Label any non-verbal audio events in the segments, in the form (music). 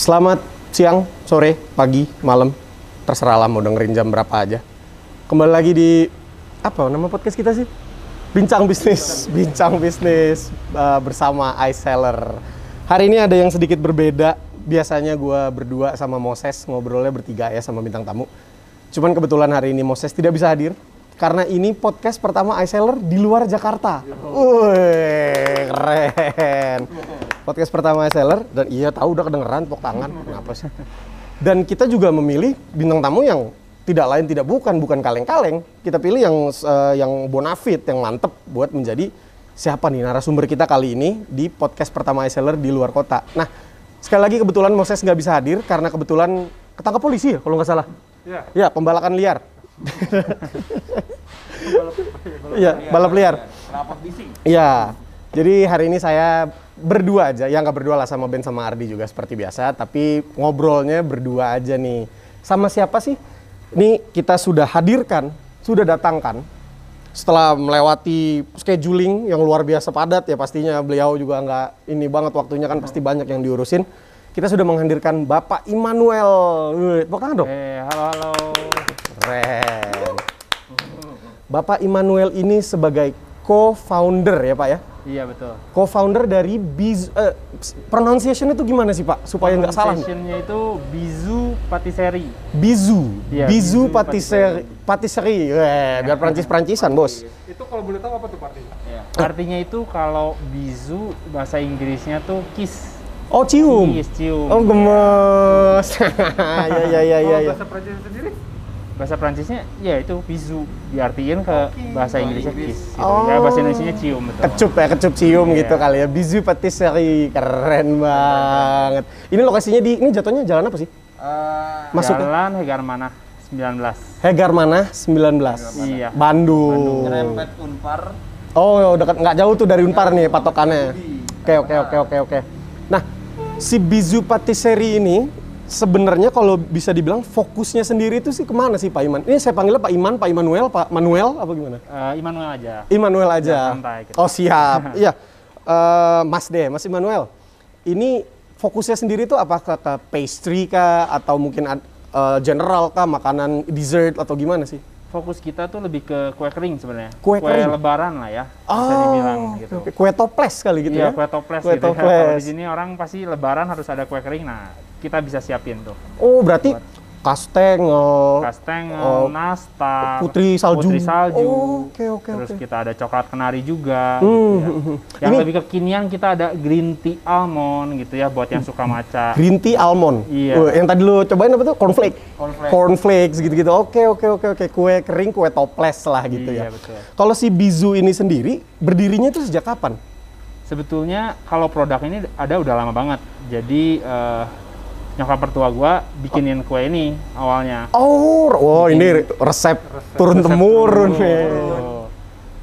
Selamat siang, sore, pagi, malam. Terserah lah mau dengerin jam berapa aja. Kembali lagi di apa nama podcast kita sih? Bincang bisnis, bincang bisnis uh, bersama iSeller. Hari ini ada yang sedikit berbeda. Biasanya gua berdua sama Moses ngobrolnya bertiga ya sama bintang tamu. Cuman kebetulan hari ini Moses tidak bisa hadir karena ini podcast pertama iSeller di luar Jakarta. Wih, keren. Podcast pertama iSeller dan iya tahu udah kedengeran tepuk tangan. Kenapa sih? Dan kita juga memilih bintang tamu yang tidak lain tidak bukan bukan kaleng-kaleng. Kita pilih yang eh, yang bonafit, yang mantep buat menjadi siapa nih narasumber kita kali ini di podcast pertama iSeller di luar kota. Nah, sekali lagi kebetulan Moses nggak bisa hadir karena kebetulan ketangkap polisi ya kalau nggak salah. Ya. Ya, pembalakan liar. Iya, balap liar. Iya. Jadi hari ini saya berdua aja, ya nggak berdua lah sama Ben sama Ardi juga seperti biasa, tapi ngobrolnya berdua aja nih. Sama siapa sih? Ini kita sudah hadirkan, sudah datangkan. Setelah melewati scheduling yang luar biasa padat ya pastinya beliau juga nggak ini banget waktunya kan pasti banyak yang diurusin. Kita sudah menghadirkan Bapak Immanuel. Tepuk tangan dong. Eh, halo halo. Keren. Bapak Immanuel ini sebagai co-founder ya Pak ya? Iya betul. Co-founder dari Biz... Eh, pronunciation itu gimana sih Pak? Supaya nggak salah. Pronunciation-nya itu Bizu Patisserie. Bizu. Iya, Bizu Bizu Patisserie. Patisserie. Weh, biar Prancis-Prancisan bos. Itu kalau boleh tahu apa tuh artinya? Iya. Artinya itu kalau Bizu bahasa Inggrisnya tuh kiss. Oh cium. Kiss, cium. Oh gemes. ya ya ya ya. Ya. bahasa Prancis sendiri? Bahasa Prancisnya ya itu Bizu. Diartiin ke bahasa Inggrisnya Inggris. kiss. Gitu. Oh. Ya bahasa Indonesia cium betul. Kecup ya, kecup cium Iya. gitu kali ya. Bizu Patisserie. Keren banget. Ini lokasinya di... Ini jatuhnya jalan apa sih? Eh, Masuknya? Jalan Hegar Manah 19. Hegar mana? 19. Iya. Bandung. Nyerempet Unpar. Oh, dekat nggak jauh tuh dari Unpar nih patokannya. Oke, oke, oke, oke, oke. Nah, si Bizu Patisserie ini sebenarnya kalau bisa dibilang fokusnya sendiri itu sih ke mana sih Pak Iman? Ini saya panggilnya Pak Iman, Pak Immanuel, Pak Manuel apa gimana? Eh, Immanuel aja. Immanuel aja. Ya, santai gitu. Oh siap. (laughs) Iya, Eh, Mas deh, Mas Immanuel. Ini fokusnya sendiri tuh apakah ke pastry kah atau mungkin eh, general kah, makanan dessert atau gimana sih? Fokus kita tuh lebih ke kue kering sebenarnya. Kue kering? lebaran lah ya. Bisa dibilang gitu. kue toples kali gitu iya, ya? kue toples Kue gitu ya. toples. Kalau di sini orang pasti lebaran harus ada kue kering. Nah, kita bisa siapin tuh. Oh, berarti kastengel, Kastengel, Oh. nastar, putri salju. putri salju. Oh, Oke, oke, Terus oke. kita ada coklat kenari juga Hmm, gitu ya. (laughs) Yang Ini- lebih kekinian kita ada green tea almond gitu ya buat yang suka matcha. Green tea almond. Iya. Wah, yang tadi lu cobain apa tuh? Cornflake. Cornflake. Cornflakes gitu-gitu. Oke, oke, oke, oke. Kue kering, kue toples lah gitu ya. Iya, betul. Kalau si Bizu ini sendiri berdirinya itu sejak kapan? Sebetulnya kalau produk ini ada udah lama banget. Jadi eh, nyokap mertua gua bikinin kue ini awalnya. Oh, oh ini resep turun temurun nih. Oh.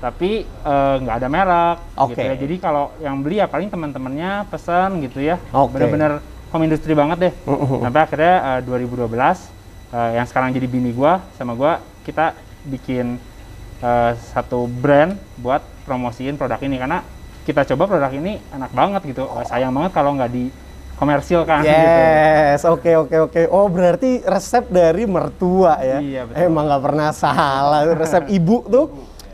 Tapi eh, nggak ada merek Oke. gitu ya. Jadi kalau yang beli ya paling teman-temannya pesan gitu ya. Oke. Bener-bener home industry banget deh. Mm-mm. Sampai akhirnya eh, 2012 eh, yang sekarang jadi bini gua sama gua kita bikin eh, satu brand buat promosiin produk ini karena kita coba produk ini enak banget gitu. Eh, sayang banget kalau nggak di komersil kan gitu. Yes, oke oke oke. Oh berarti resep dari mertua ya? Iya, betul. Emang nggak pernah salah. Resep (laughs) ibu tuh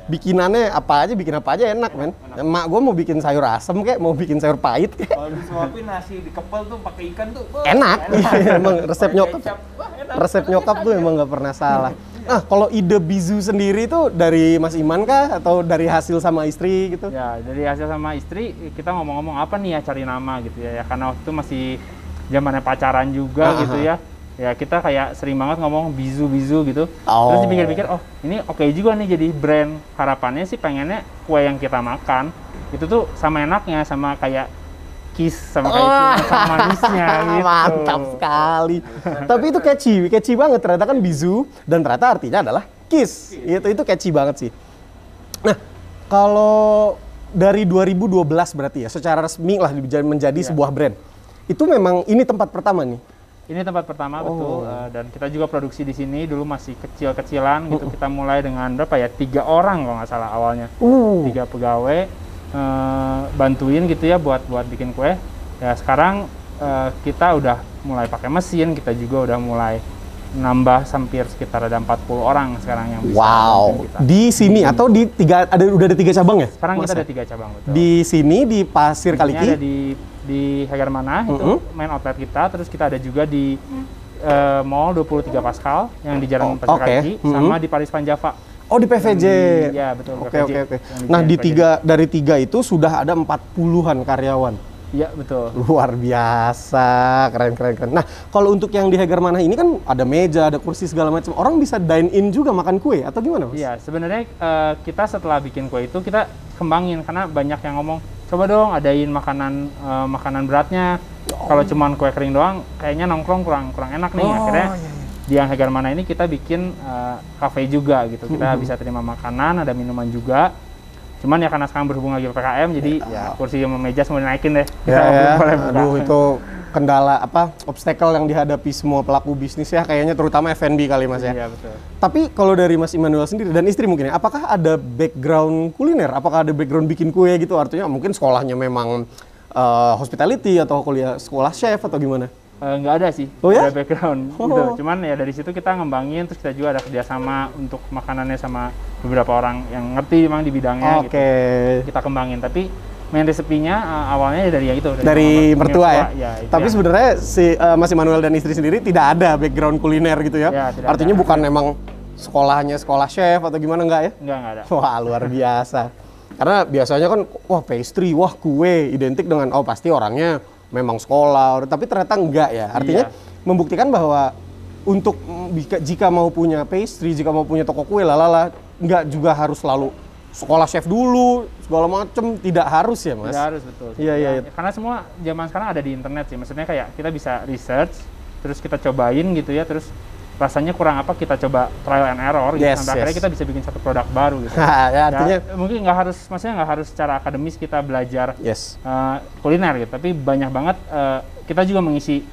bikinannya apa aja, bikin apa aja enak men. Emak gue mau bikin sayur asem kayak, mau bikin sayur pahit kayak. Kalau disuapin nasi dikepel tuh pakai ikan tuh. wah, Enak, (laughs) emang resep nyokap. enak. Resep nyokap tuh emang nggak pernah salah. Nah kalau ide bizu sendiri tuh dari Mas Iman kah atau dari hasil sama istri gitu? Ya, dari hasil sama istri kita ngomong-ngomong apa nih ya cari nama gitu ya. ya karena waktu itu masih zamannya pacaran juga Ah, gitu ah. ya. Ya kita kayak sering banget ngomong bizu-bizu gitu. Oh. Terus dipikir-pikir, oh ini oke juga nih jadi brand. Harapannya sih pengennya kue yang kita makan itu tuh sama enaknya sama kayak kiss sama kayak cium, sama manisnya (laughs) gitu. Mantap sekali. Tapi itu catchy, catchy banget. Ternyata kan bizu dan ternyata artinya adalah kiss. Itu itu catchy banget sih. Nah, kalau dari 2012 berarti ya, secara resmi lah menjadi, menjadi Iya. sebuah brand. Itu memang ini tempat pertama nih. Ini tempat pertama Oh. betul eh, dan kita juga produksi di sini dulu masih kecil-kecilan gitu. Kita mulai dengan berapa ya tiga orang kalau nggak salah awalnya. Uh. tiga pegawai eh, bantuin gitu ya buat buat bikin kue. Ya sekarang eh, kita udah mulai pakai mesin, kita juga udah mulai nambah hampir sekitar ada 40 orang sekarang yang bisa Wow. kita. Di sini atau di tiga ada udah ada tiga cabang ya? Sekarang Mas kita ada tiga cabang betul. di sini di Pasir Ini ada Kaliki. di di Hagar Mana itu Mhm. main outlet kita, terus kita ada juga di eh, Mall 23 Pascal yang di Jalan Oh, Pasir oke. Kaliki Mhm. sama di Paris Van Java. Oh di PVJ. Iya, betul, Oke oke oke. Nah di tiga dari tiga itu sudah ada 40-an karyawan. Iya, betul. Luar biasa, keren keren keren. Nah kalau untuk yang di Hagar Mana ini kan ada meja, ada kursi segala macam. Orang bisa dine in juga makan kue atau gimana mas? Iya, sebenarnya eh, kita setelah bikin kue itu kita kembangin karena banyak yang ngomong coba dong adain makanan eh, makanan beratnya. Kalau cuman kue kering doang, kayaknya nongkrong kurang kurang enak nih. Oh, Akhirnya iya, iya. Di yang Hagar Mana ini kita bikin eh, cafe juga gitu. Kita bisa terima makanan, ada minuman juga. Cuman ya karena sekarang berhubung lagi PPKM, jadi ya kursi sama meja semua dinaikin deh. Ya, (laughs) ya. belum boleh buka. Aduh itu kendala apa obstacle yang dihadapi semua pelaku bisnis ya kayaknya terutama F&B kali mas ya. Iya betul. Tapi kalau dari Mas Immanuel sendiri dan istri mungkin ya, apakah ada background kuliner? Apakah ada background bikin kue gitu? Artinya mungkin sekolahnya memang eh, hospitality atau kuliah sekolah chef atau gimana? Eh, nggak ada sih, Oh ya? ada background (laughs) Oh. gitu. Cuman ya dari situ kita ngembangin, terus kita juga ada kerjasama untuk makanannya sama beberapa orang yang ngerti memang di bidangnya Oke. gitu. Kita kembangin, tapi main resepinya eh, awalnya ya dari yang itu. Dari mama- mertua ya. itu Tapi yang- sebenarnya si eh, Mas Immanuel dan istri sendiri tidak ada background kuliner gitu ya. Ya, Artinya ada. bukan emang sekolahnya sekolah chef atau gimana enggak ya? Enggak, enggak ada. Wah luar biasa. Karena biasanya kan wah pastry, wah kue identik dengan oh pasti orangnya memang sekolah, tapi ternyata enggak ya. Artinya Iya. membuktikan bahwa untuk jika, mau punya pastry, jika mau punya toko kue lalala, enggak juga harus selalu sekolah chef dulu, segala macem tidak harus ya mas. Tidak harus betul. Iya, iya, Ya, iya. Karena semua zaman sekarang ada di internet sih. Maksudnya kayak kita bisa research, terus kita cobain gitu ya, terus rasanya kurang apa kita coba trial and error gitu Yes, sampai akhirnya yes. kita bisa bikin satu produk baru gitu. (laughs) ya, artinya Ya, mungkin nggak harus, maksudnya nggak harus secara akademis kita belajar yes. eh, kuliner gitu, tapi banyak banget eh, kita juga mengisi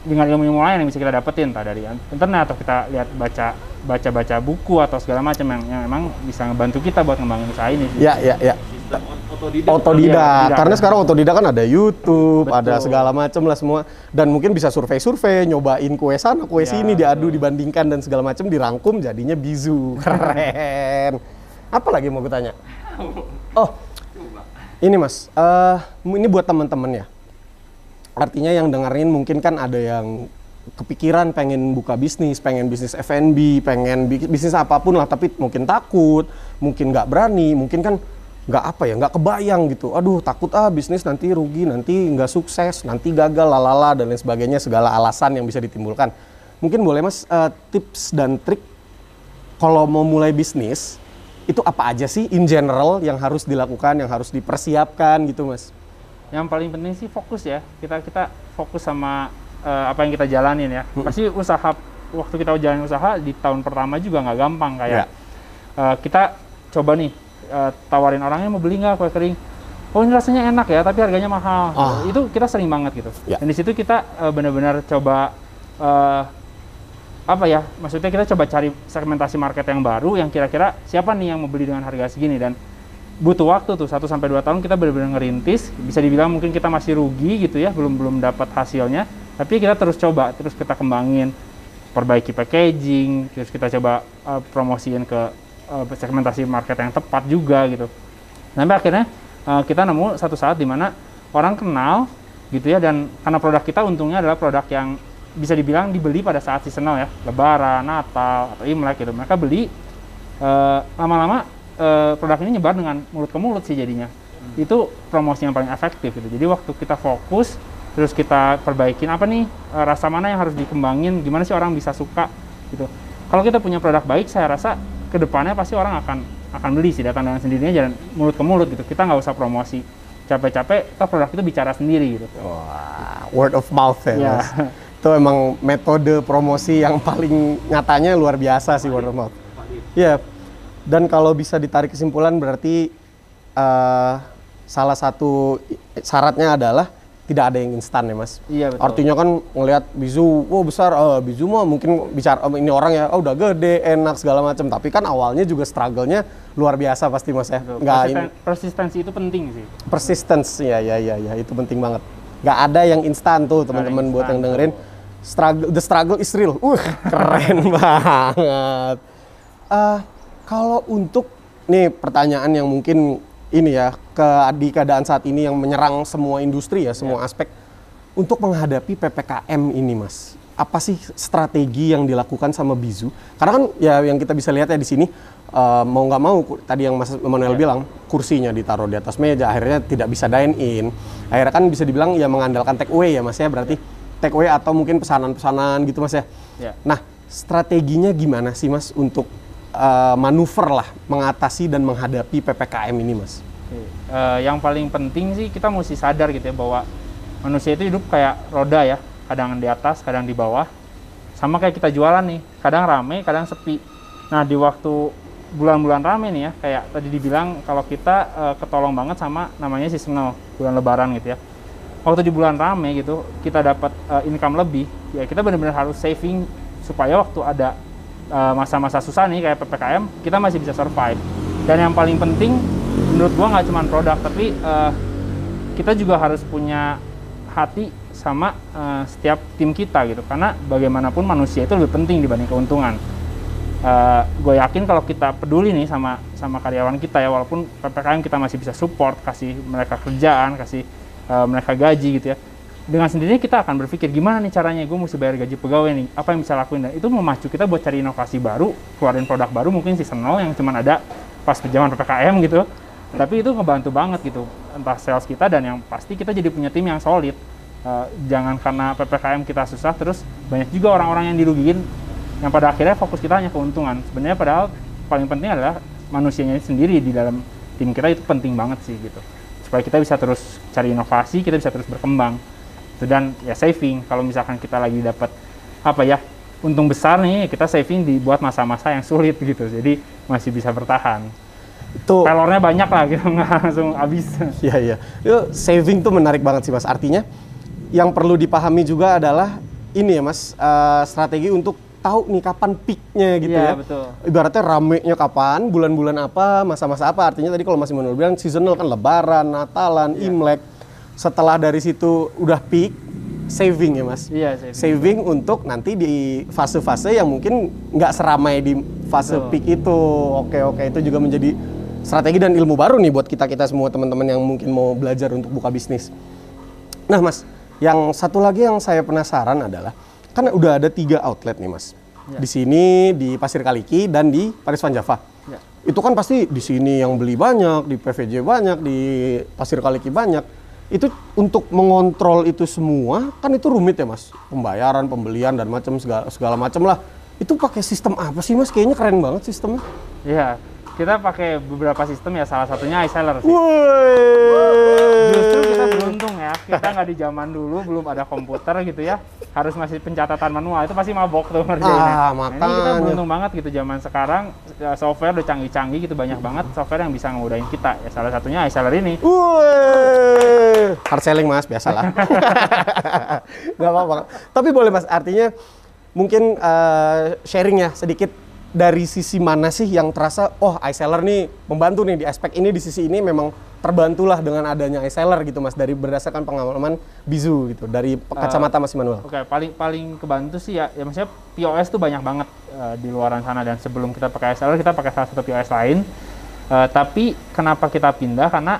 dengan ilmu-ilmu lain yang bisa kita dapetin entah dari internet atau kita lihat baca baca baca buku atau segala macam yang, yang emang bisa ngebantu kita buat ngembangin usaha ini. sih. Ya, ya, ya. Sistem otodidak. Iya, Otodidak. otodidak. Karena sekarang otodidak kan ada YouTube, ada Betul. segala macam lah semua. Dan mungkin bisa survei-survei, nyobain kue sana, kue Ya, sini, diadu, dibandingkan dan segala macam, dirangkum jadinya bizu. (laughs) Keren. Apa lagi mau gue tanya? (laughs) Oh, ini mas, eh ini buat teman-teman ya. Artinya yang dengerin mungkin kan ada yang kepikiran pengen buka bisnis, pengen bisnis F&B, pengen bi- bisnis apa pun lah, tapi mungkin takut, mungkin nggak berani, mungkin kan nggak apa ya, nggak kebayang gitu. Aduh takut ah bisnis nanti rugi, nanti nggak sukses, nanti gagal, lalala dan lain sebagainya, segala alasan yang bisa ditimbulkan. Mungkin boleh mas eh, tips dan trik kalau mau mulai bisnis itu apa aja sih in general yang harus dilakukan, yang harus dipersiapkan gitu mas? Yang paling penting sih fokus ya. Kita kita fokus sama eh, apa yang kita jalanin ya. Pasti usaha waktu kita jalanin usaha di tahun pertama juga nggak gampang kayak eh, kita coba nih eh, tawarin orangnya mau beli nggak kue kering. Oh ini rasanya enak ya, tapi harganya mahal. Ah. Itu kita sering banget gitu. Ya. Dan di situ kita eh, benar-benar coba eh, apa ya? Maksudnya kita coba cari segmentasi market yang baru yang kira-kira siapa nih yang mau beli dengan harga segini dan butuh waktu tuh 1 sampai 2 tahun kita benar-benar ngerintis. Bisa dibilang mungkin kita masih rugi gitu ya belum belum dapat hasilnya. Tapi kita terus coba terus kita kembangin perbaiki packaging terus kita coba uh, promosiin ke uh, segmentasi market yang tepat juga gitu. Sampai akhirnya uh, kita nemu satu saat di mana orang kenal gitu ya dan karena produk kita untungnya adalah produk yang bisa dibilang dibeli pada saat seasonal ya. Lebaran natal atau imlek gitu. Mereka beli eh, lama-lama eh, produk ini nyebar dengan mulut ke mulut sih jadinya itu promosi yang paling efektif gitu jadi waktu kita fokus terus kita perbaikin apa nih eh, rasa mana yang harus dikembangin gimana sih orang bisa suka gitu kalau kita punya produk baik saya rasa ke depannya pasti orang akan akan beli sih datang dengan sendirinya jalan mulut ke mulut gitu kita nggak usah promosi capek-capek toh produk itu bicara sendiri gitu Wah, word of mouth ya, Ya. Mas. Itu emang metode promosi yang paling nyatanya luar biasa sih word of mouth. Iya. Dan kalau bisa ditarik kesimpulan berarti eh, salah satu syaratnya adalah tidak ada yang instan ya, Mas. Iya, betul. Artinya kan ngelihat bizu, wah besar, eh, bizu mah mungkin bicara oh, ini orang ya, oh udah gede, enak segala macam. Tapi kan awalnya juga struggle-nya luar biasa pasti Mas ya. Nggak ini Persisten- persistensi itu penting sih persistence ya ya ya ya itu penting banget nggak ada yang instan tuh teman-teman buat yang dengerin. Struggle, the struggle is real. Uh, keren (laughs) banget. Eh, kalau untuk nih pertanyaan yang mungkin ini ya ke di keadaan saat ini yang menyerang semua industri ya, semua aspek untuk menghadapi PPKM ini, Mas. Apa sih strategi yang dilakukan sama Bizu? Karena kan ya yang kita bisa lihat ya di sini eh, mau nggak mau tadi yang Mas Manuel bilang kursinya ditaruh di atas meja, akhirnya tidak bisa dine in. Akhirnya kan bisa dibilang ya mengandalkan take away ya Mas ya, berarti take away atau mungkin pesanan-pesanan gitu Mas ya. Ya. Nah, strateginya gimana sih Mas untuk eh, manuver lah mengatasi dan menghadapi PPKM ini Mas? Eh, yang paling penting sih kita mesti sadar gitu ya bahwa manusia itu hidup kayak roda ya, kadang di atas, kadang di bawah. Sama kayak kita jualan nih, kadang rame, kadang sepi. Nah di waktu bulan-bulan rame nih ya, kayak tadi dibilang kalau kita eh, ketolong banget sama namanya seasonal bulan Lebaran gitu ya. Waktu di bulan rame gitu, kita dapat eh, income lebih, ya kita benar-benar harus saving supaya waktu ada masa-masa susah nih kayak ppkm, kita masih bisa survive. Dan yang paling penting menurut gua nggak cuma produk tapi eh, kita juga harus punya hati sama eh, setiap tim kita gitu. Karena bagaimanapun manusia itu lebih penting dibanding keuntungan. Gue yakin kalau kita peduli nih sama sama karyawan kita ya walaupun ppkm kita masih bisa support kasih mereka kerjaan kasih eh, mereka gaji gitu ya dengan sendirinya kita akan berpikir gimana nih caranya? Gue mesti bayar gaji pegawai nih. Apa yang bisa lakuin? Dan itu memacu kita buat cari inovasi baru keluarin produk baru mungkin seasonal yang cuma ada pas zaman ppkm gitu. Tapi itu ngebantu banget gitu entah sales kita dan yang pasti kita jadi punya tim yang solid. Eh, jangan karena ppkm kita susah terus banyak juga orang-orang yang dirugiin yang pada akhirnya fokus kita hanya keuntungan. Sebenarnya padahal paling penting adalah manusianya sendiri di dalam tim kita itu penting banget sih gitu. Supaya kita bisa terus cari inovasi kita bisa terus berkembang Itu dan ya saving kalau misalkan kita lagi dapat apa ya untung besar nih kita saving dibuat masa-masa yang sulit gitu jadi masih bisa bertahan Itu pelornya banyak lah gitu (laughs) nggak langsung habis Iya iya. Itu saving tuh menarik banget sih mas. Artinya yang perlu dipahami juga adalah ini ya mas eh, strategi untuk tahu nih kapan peaknya gitu Iya, ya. betul. Ibaratnya ramenya kapan, bulan-bulan apa, masa-masa apa. Artinya tadi kalau masih Manuel bilang seasonal kan Lebaran, Natalan, Iya. Imlek. Setelah dari situ udah peak, saving ya mas. iya saving Saving untuk nanti di fase-fase yang mungkin nggak seramai di fase Betul. peak itu. Oke oke itu juga menjadi strategi dan ilmu baru nih buat kita kita semua teman-teman yang mungkin mau belajar untuk buka bisnis. Nah mas, yang satu lagi yang saya penasaran adalah kan udah ada tiga outlet nih mas. Ya. Di sini di Pasir Kaliki dan di Paris Van Java. Ya. Itu kan pasti di sini yang beli banyak, di PVJ banyak, di Pasir Kaliki banyak. Itu untuk mengontrol itu semua kan itu rumit ya mas. Pembayaran, pembelian dan macam segala, segala macam lah. Itu pakai sistem apa sih mas? Kayaknya keren banget sistemnya. Iya, kita pakai beberapa sistem ya, salah satunya iSeller sih. Woi. Justru kita beruntung ya, kita nggak di zaman dulu belum ada komputer gitu ya, harus masih pencatatan manual itu pasti mabok tuh ngerjainnya. Ah, Nah, ini kita beruntung banget gitu zaman sekarang ya, software udah canggih-canggih gitu banyak banget software yang bisa ngemudahin kita. Ya salah satunya iSeller ini. Woi. Hard selling mas, biasalah. (laughs) Gak apa-apa. Tapi boleh mas, artinya mungkin eh, sharing ya sedikit dari sisi mana sih yang terasa, oh iSeller nih membantu nih di aspek ini, di sisi ini memang terbantulah dengan adanya iSeller gitu mas, dari berdasarkan pengalaman Bizu gitu, dari kacamata Mas Manuel. Oke, paling paling kebantu sih ya, ya maksudnya POS tuh banyak banget eh, di luaran sana dan sebelum kita pakai iSeller kita pakai salah satu POS lain. Eh, tapi kenapa kita pindah? Karena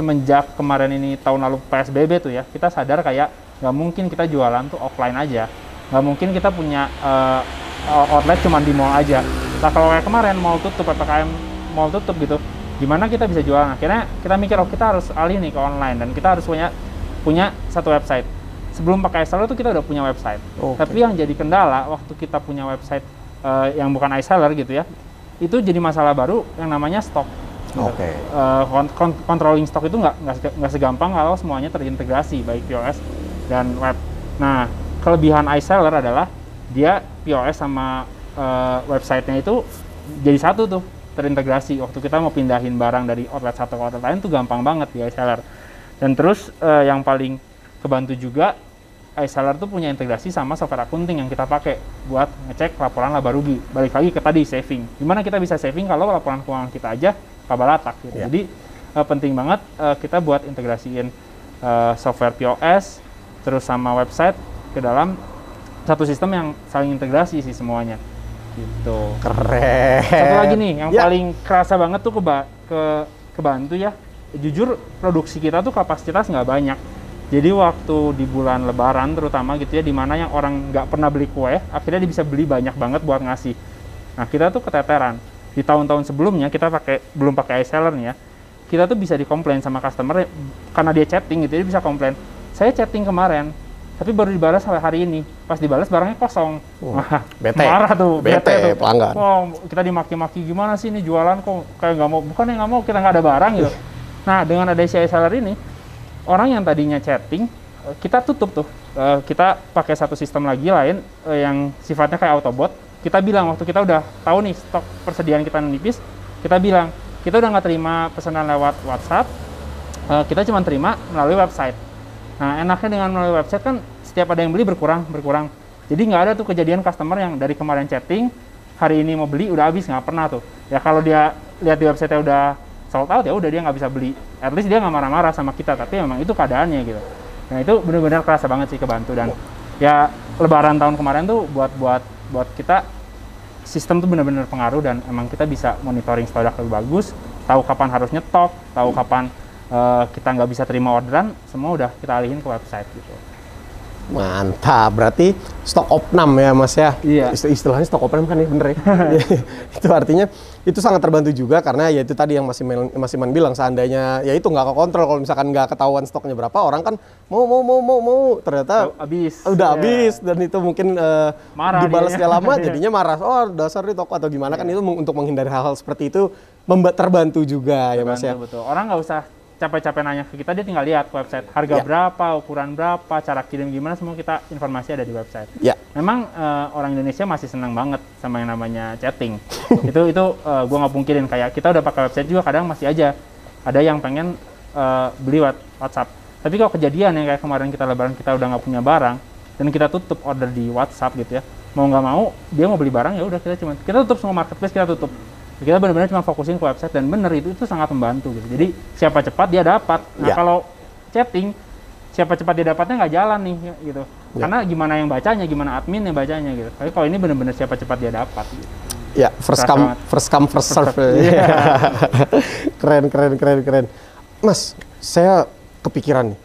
semenjak kemarin ini tahun lalu PSBB tuh ya, kita sadar kayak nggak mungkin kita jualan tuh offline aja, nggak mungkin kita punya eh, outlet cuma di mall aja. Nah kalau kayak kemarin mall tutup, ppkm mall tutup gitu, gimana kita bisa jualan? Akhirnya kita mikir oh kita harus alih nih ke online dan kita harus punya punya satu website. Sebelum pakai iSeller tuh kita udah punya website. Oke. Tapi yang jadi kendala waktu kita punya website eh, yang bukan iSeller gitu ya, itu jadi masalah baru yang namanya stok. Oke. Eh, kon- kon- controlling stok itu nggak nggak sega- nggak segampang kalau semuanya terintegrasi baik POS dan web. Nah kelebihan iSeller adalah dia POS sama eh, websitenya itu jadi satu tuh terintegrasi. Waktu kita mau pindahin barang dari outlet satu ke outlet lain tuh gampang banget di iSeller. Dan terus eh, yang paling kebantu juga iSeller tuh punya integrasi sama software accounting yang kita pakai buat ngecek laporan laba rugi. Balik lagi ke tadi saving. Gimana kita bisa saving kalau laporan keuangan kita aja kabalatak gitu. Iya. Jadi eh, penting banget eh, kita buat integrasiin eh, software POS, terus sama website ke dalam satu sistem yang saling integrasi sih semuanya. Gitu. Keren. Satu lagi nih, yang Ya. paling kerasa banget tuh keba ke kebantu ya. Jujur produksi kita tuh kapasitas nggak banyak. Jadi waktu di bulan Lebaran terutama gitu ya, di mana yang orang nggak pernah beli kue, akhirnya dia bisa beli banyak banget buat ngasih. Nah kita tuh keteteran. Di tahun-tahun sebelumnya kita pakai belum pakai iSeller nih ya, kita tuh bisa dikomplain sama customer karena dia chatting gitu, dia bisa komplain. Saya chatting kemarin, tapi baru dibalas sampai hari ini. Pas dibalas barangnya kosong. Wah, bete. marah tuh, Bete, tuh. pelanggan. Wah, kita dimaki-maki gimana sih ini jualan kok kayak nggak mau, bukan yang nggak mau kita nggak ada barang gitu. (laughs) Nah dengan ada si seller ini, orang yang tadinya chatting, eh, kita tutup tuh. Eh, kita pakai satu sistem lagi lain eh, yang sifatnya kayak autobot. Kita bilang waktu kita udah tahu nih stok persediaan kita nipis, kita bilang kita udah nggak terima pesanan lewat WhatsApp, eh, kita cuma terima melalui website. Nah enaknya dengan melalui website kan setiap ada yang beli berkurang berkurang. Jadi nggak ada tuh kejadian customer yang dari kemarin chatting hari ini mau beli udah habis nggak pernah tuh. Ya kalau dia lihat di website udah sold out ya udah dia nggak bisa beli. At least dia nggak marah-marah sama kita tapi memang itu keadaannya gitu. Nah itu benar-benar kerasa banget sih kebantu dan ya Lebaran tahun kemarin tuh buat buat buat kita sistem tuh benar-benar pengaruh dan emang kita bisa monitoring produk lebih bagus, tahu kapan harus nyetok, tahu kapan eh, kita nggak bisa terima orderan, semua udah kita alihin ke website gitu. Mantap, berarti stok opnam ya mas ya? Iya. Ist- Istilahnya stok opnam kan ya bener ya? (laughs) (laughs) itu artinya itu sangat terbantu juga karena ya itu tadi yang masih Mas Iman bilang seandainya ya itu nggak kekontrol kalau misalkan nggak ketahuan stoknya berapa orang kan mau mau mau mau mau ternyata habis. udah Ya. habis dan itu mungkin eh, Marah dibalasnya lama (laughs) Iya. jadinya marah oh dasar di toko atau gimana kan itu meng- untuk menghindari hal-hal seperti itu terbantu juga ya mas ya betul. Orang nggak usah capek-capek nanya ke kita, dia tinggal lihat website Ya. harga berapa, ukuran berapa, cara kirim gimana, semua kita informasi ada di website. ya Memang eh, orang Indonesia masih senang banget sama yang namanya chatting. (laughs) itu itu eh, gua nggak pungkirin kayak kita udah pakai website juga kadang masih aja ada yang pengen eh, beli WhatsApp. Tapi kalau kejadian yang kayak kemarin kita lebaran kita udah nggak punya barang dan kita tutup order di WhatsApp gitu ya, mau nggak mau dia mau beli barang ya udah kita cuma kita tutup semua marketplace kita tutup. Kita benar-benar cuma fokusin ke website dan bener itu itu sangat membantu gitu. Jadi siapa cepat dia dapat. Nah Ya. kalau chatting siapa cepat dia dapatnya nggak jalan nih ya, gitu. Ya. Karena gimana yang bacanya, gimana admin yang bacanya gitu. Tapi kalau ini benar-benar siapa cepat dia dapat. Gitu. Ya, first Kerasa come, banget. first come, first serve. Iya. (laughs) keren, keren, keren, keren. Mas, saya kepikiran nih.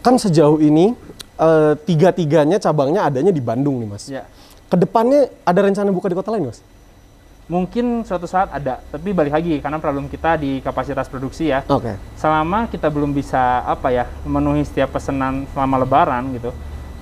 Kan sejauh ini eh, tiga-tiganya cabangnya adanya di Bandung nih, Mas. Ya. Ke depannya ada rencana buka di kota lain, Mas? Mungkin suatu saat ada, tapi balik lagi karena problem kita di kapasitas produksi ya. Oke. Selama kita belum bisa apa ya memenuhi setiap pesanan selama Lebaran gitu,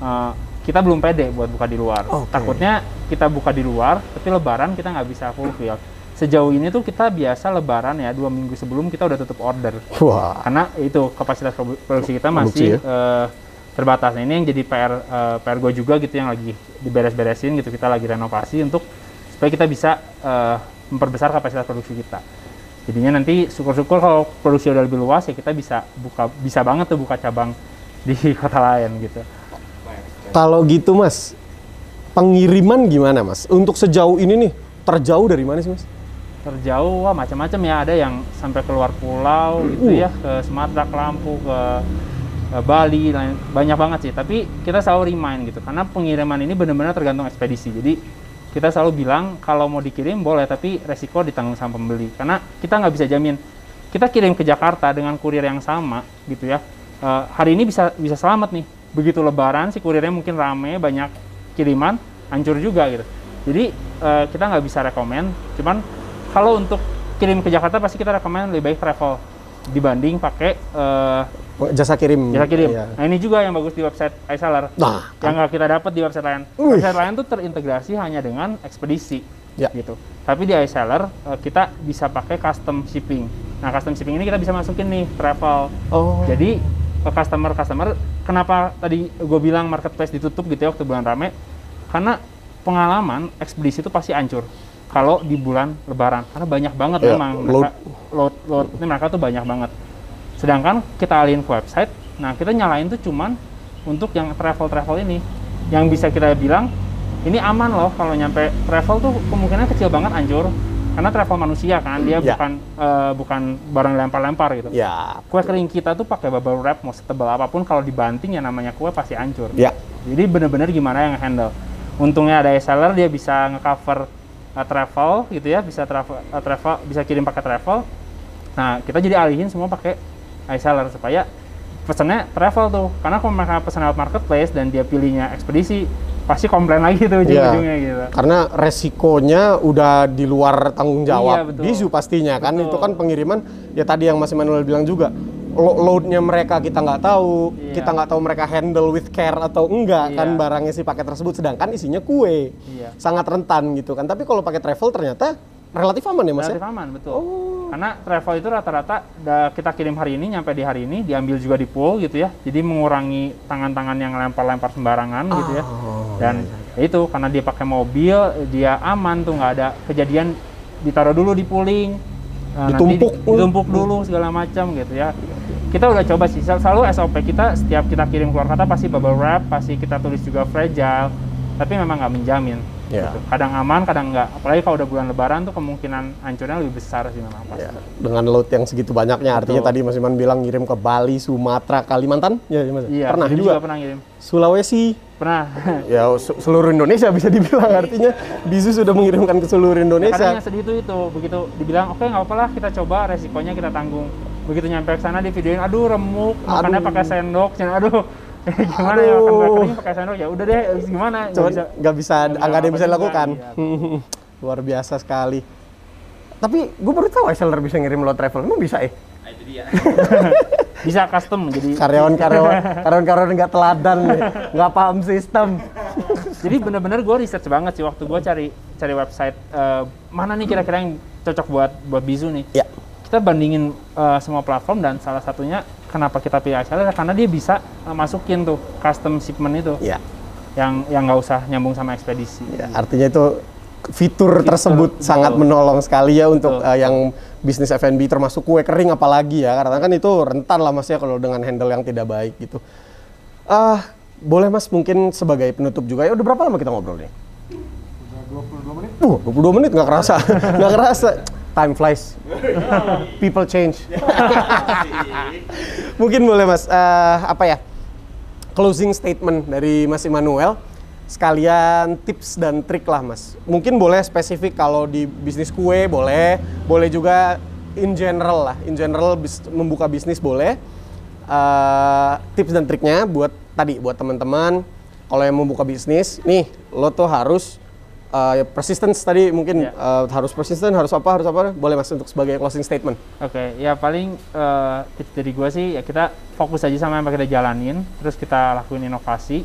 eh, kita belum pede buat buka di luar. Oke. Takutnya kita buka di luar, tapi Lebaran kita nggak bisa fulfill. Sejauh ini tuh kita biasa Lebaran ya dua minggu sebelum kita udah tutup order. Wah, karena itu kapasitas produ- produksi kita Produksi masih ya. eh, terbatas. Nah, ini yang jadi PR eh, PR gue juga gitu yang lagi diberes-beresin gitu kita lagi renovasi untuk supaya kita bisa eh, memperbesar kapasitas produksi kita. Jadinya nanti syukur-syukur kalau produksi udah lebih luas ya kita bisa buka bisa banget tuh buka cabang di (laughs) kota lain gitu. kalau gitu, Mas, pengiriman gimana, Mas? Untuk sejauh ini nih, terjauh dari mana sih, Mas? Terjauh wah macam-macam ya ada yang sampai keluar pulau gitu Uh. ya ke Sumatera, ke Lampung, ke ke Bali, banyak banget sih. Tapi kita selalu remind gitu, karena pengiriman ini benar-benar tergantung ekspedisi. Jadi kita selalu bilang kalau mau dikirim boleh, tapi resiko ditanggung sama pembeli. Karena kita nggak bisa jamin. Kita kirim ke Jakarta dengan kurir yang sama gitu ya. eh, hari ini bisa bisa selamat nih. Begitu Lebaran si kurirnya mungkin rame, banyak kiriman, hancur juga gitu. Jadi eh, kita nggak bisa rekomend. Cuman kalau untuk kirim ke Jakarta pasti kita rekomend lebih baik travel dibanding pakai eh, Jasa kirim. jasa kirim. Iya. Nah ini juga yang bagus di website iSeller. Nah, yang nggak kita dapat di website lain. Website lain tuh terintegrasi hanya dengan ekspedisi, Ya. gitu. Tapi di iSeller eh, kita bisa pakai custom shipping. Nah custom shipping ini kita bisa masukin nih travel. Oh. Jadi ke customer-customer, kenapa tadi gue bilang marketplace ditutup gitu ya waktu bulan rame? Karena pengalaman ekspedisi itu pasti hancur kalau di bulan Lebaran karena banyak banget Iya, memang load. mereka load load ini mereka tuh banyak banget. Sedangkan kita alihin ke website, nah kita nyalain tuh cuman untuk yang travel travel ini. Yang bisa kita bilang ini aman loh kalau nyampe travel tuh kemungkinan kecil banget hancur karena travel manusia kan dia Ya. bukan eh, bukan barang lempar-lempar gitu. Ya, kue kering kita tuh pakai bubble wrap mau setebal apa pun kalau dibanting ya namanya kue pasti hancur. Ya, jadi bener-bener gimana yang handle. Untungnya ada seller dia bisa ngecover uh, travel gitu ya bisa travel uh, travel bisa kirim pakai travel. Nah kita jadi alihin semua pakai seller supaya pesannya travel tuh karena kalau mereka pesan lewat marketplace dan dia pilihnya ekspedisi pasti komplain lagi tuh ujung-ujungnya gitu karena resikonya udah di luar tanggung jawab Iya, betul. bisu pastinya kan Betul. itu kan pengiriman ya tadi yang Mas Manuel bilang juga lo- loadnya mereka kita nggak tahu Iya. kita nggak tahu mereka handle with care atau enggak Iya. kan barangnya si paket tersebut sedangkan isinya kue Iya. sangat rentan gitu kan tapi kalau pakai travel ternyata relatif aman ya mas relatif ya aman betul. Oh. karena travel itu rata-rata kita kirim hari ini nyampe di hari ini diambil juga di pool gitu ya. Jadi mengurangi tangan-tangan yang lempar-lempar sembarangan gitu ya. Oh, dan ya itu karena dia pakai mobil dia aman tuh nggak ada kejadian ditaruh dulu di pooling. Nanti Ditumpuk. di- ditumpuk dulu segala macam gitu ya. Kita udah coba sih sel- selalu SOP kita setiap kita kirim keluar kata pasti bubble wrap pasti kita tulis juga fragile tapi memang nggak menjamin Ya. gitu. kadang aman kadang nggak. Apalagi kalau udah bulan lebaran tuh kemungkinan hancurnya lebih besar sih memang pasti. Ya, dengan load yang segitu banyaknya artinya Betul. tadi Mas Iman bilang ngirim ke Bali, Sumatera, Kalimantan? Ya Mas. Iya pernah ini juga. pernah ngirim. Sulawesi? Pernah. (laughs) Ya se- seluruh Indonesia bisa dibilang artinya Bisu sudah mengirimkan ke seluruh kadang Indonesia. yang sedih itu itu begitu dibilang oke nggak apa-apa lah kita coba resikonya kita tanggung. Begitu nyampe ke sana di videoin aduh remuk makannya Aduh. pakai sendok aduh (laughs) gimana ya makan kering pakai sendok? Ya udah deh gimana? Bisa. nggak bisa nggak bisa nggak ada yang bisa dilakukan. juga, (laughs) luar biasa sekali. Tapi gue baru tahu seller bisa ngirim load travel. Emang bisa eh? Nah, itu dia. (laughs) bisa custom jadi karyawan-karyawan karyawan-karyawan nggak teladan nggak paham sistem. Jadi bener-bener gue research banget sih waktu gue cari cari website eh, mana nih kira-kira yang cocok buat buat bisu nih. Ya. Kita bandingin eh, semua platform dan salah satunya kenapa kita pilih iSeller karena dia bisa eh, masukin tuh custom shipment itu ya yang yang nggak usah nyambung sama ekspedisi. Ya, artinya itu fitur, tersebut betul. sangat menolong sekali ya untuk eh, yang bisnis F&B termasuk kue kering apalagi ya karena kan itu rentan lah mas ya kalau dengan handle yang tidak baik gitu. Ah boleh mas mungkin sebagai penutup juga ya udah berapa lama kita ngobrol nih? Udah 22 menit. Uh, 22 menit nggak kerasa, (laughs) nggak kerasa. Time flies. People change. (laughs) mungkin boleh mas eh, apa ya? closing statement dari Mas Immanuel sekalian tips dan trik lah Mas. Mungkin boleh spesifik kalau di bisnis kue boleh, boleh juga in general lah, in general bis- membuka bisnis boleh. Eh, tips dan triknya buat tadi buat teman-teman kalau yang mau buka bisnis, nih lo tuh harus eh, persistence tadi mungkin Ya. eh, harus persisten, harus apa, harus apa, boleh Mas untuk sebagai closing statement. Oke, ya paling eh, tips dari gua sih ya kita fokus aja sama yang kita jalanin, terus kita lakuin inovasi.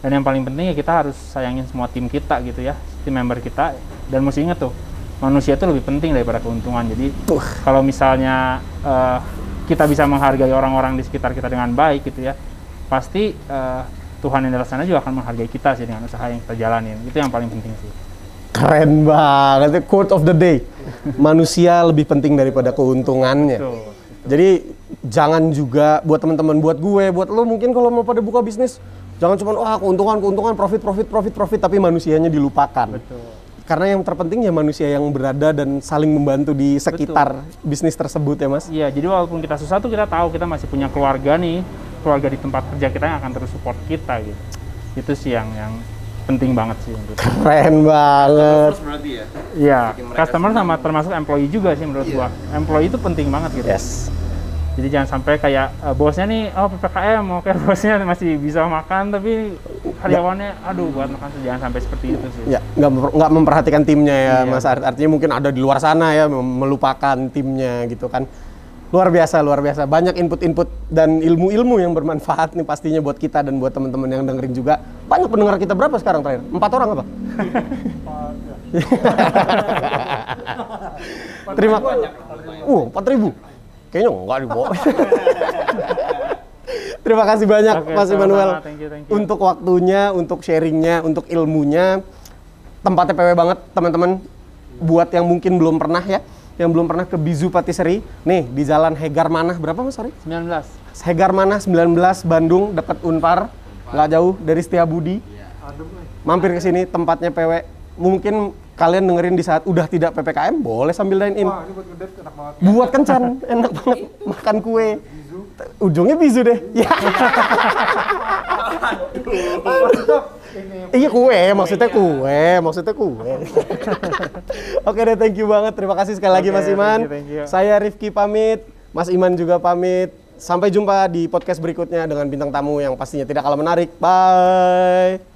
Dan yang paling penting ya kita harus sayangin semua tim kita gitu ya, tim member kita. Dan mesti inget tuh, manusia itu lebih penting daripada keuntungan. Jadi kalau misalnya eh, kita bisa menghargai orang-orang di sekitar kita dengan baik gitu ya, pasti eh, Tuhan yang di atas sana juga akan menghargai kita sih dengan usaha yang kita jalanin. Itu yang paling penting sih. Keren banget, quote of the day. (laughs) Manusia lebih penting daripada keuntungannya. Tuh. Jadi jangan juga buat teman-teman, buat gue, buat lo mungkin kalau mau pada buka bisnis, jangan cuma wah keuntungan, keuntungan, profit, profit, profit, profit, tapi manusianya dilupakan. Betul. Karena yang terpenting ya manusia yang berada dan saling membantu di sekitar bisnis tersebut ya mas. Iya, jadi walaupun kita susah tuh kita tahu kita masih punya keluarga nih, keluarga di tempat kerja kita yang akan terus support kita gitu. Itu sih yang yang penting banget sih menurut gua. Keren banget. Berarti ya. Iya, customer sama termasuk employee juga sih menurut gua. Employee itu penting banget gitu. Yes. Jadi jangan sampai kayak eh, bosnya nih, oh PPKM, oke (laughs) bosnya masih bisa makan tapi karyawannya, aduh buat makan tuh jangan sampai seperti itu sih. Ya, nggak memper- nggak memperhatikan timnya ya, Iya. Mas. Art- Artinya mungkin ada di luar sana ya, melupakan timnya gitu kan. Luar biasa, luar biasa. Banyak input-input dan ilmu-ilmu yang bermanfaat nih pastinya buat kita dan buat teman-teman yang dengerin juga. Banyak pendengar kita berapa sekarang terakhir? Empat orang apa? Terima Uh, empat ribu. Kayaknya enggak di bawah. Terima kasih banyak Oke, Mas. Immanuel Thank you, thank you. untuk waktunya, untuk sharingnya, untuk ilmunya. Tempatnya PW banget teman-teman. Buat yang mungkin belum pernah ya, yang belum pernah ke Bizu Patisserie, nih di Jalan Hegar Manah berapa mas sorry? 19. Hegar Manah 19 Bandung dekat Unpar, nggak jauh dari Setiabudi. Mampir ke sini tempatnya PW. Mungkin kalian dengerin di saat udah tidak PPKM, boleh sambil dine in. Wah, ini buat ngedate enak banget. Buat kencan, enak banget makan kue. Ujungnya bisu deh. (laughs) Ya. Iya kue, maksudnya kue, maksudnya kue. (laughs) Oke deh, thank you banget. Terima kasih sekali lagi Mas Iman. thank you, thank you. Saya Rifki pamit, Mas Iman juga pamit. Sampai jumpa di podcast berikutnya dengan bintang tamu yang pastinya tidak kalah menarik. Bye.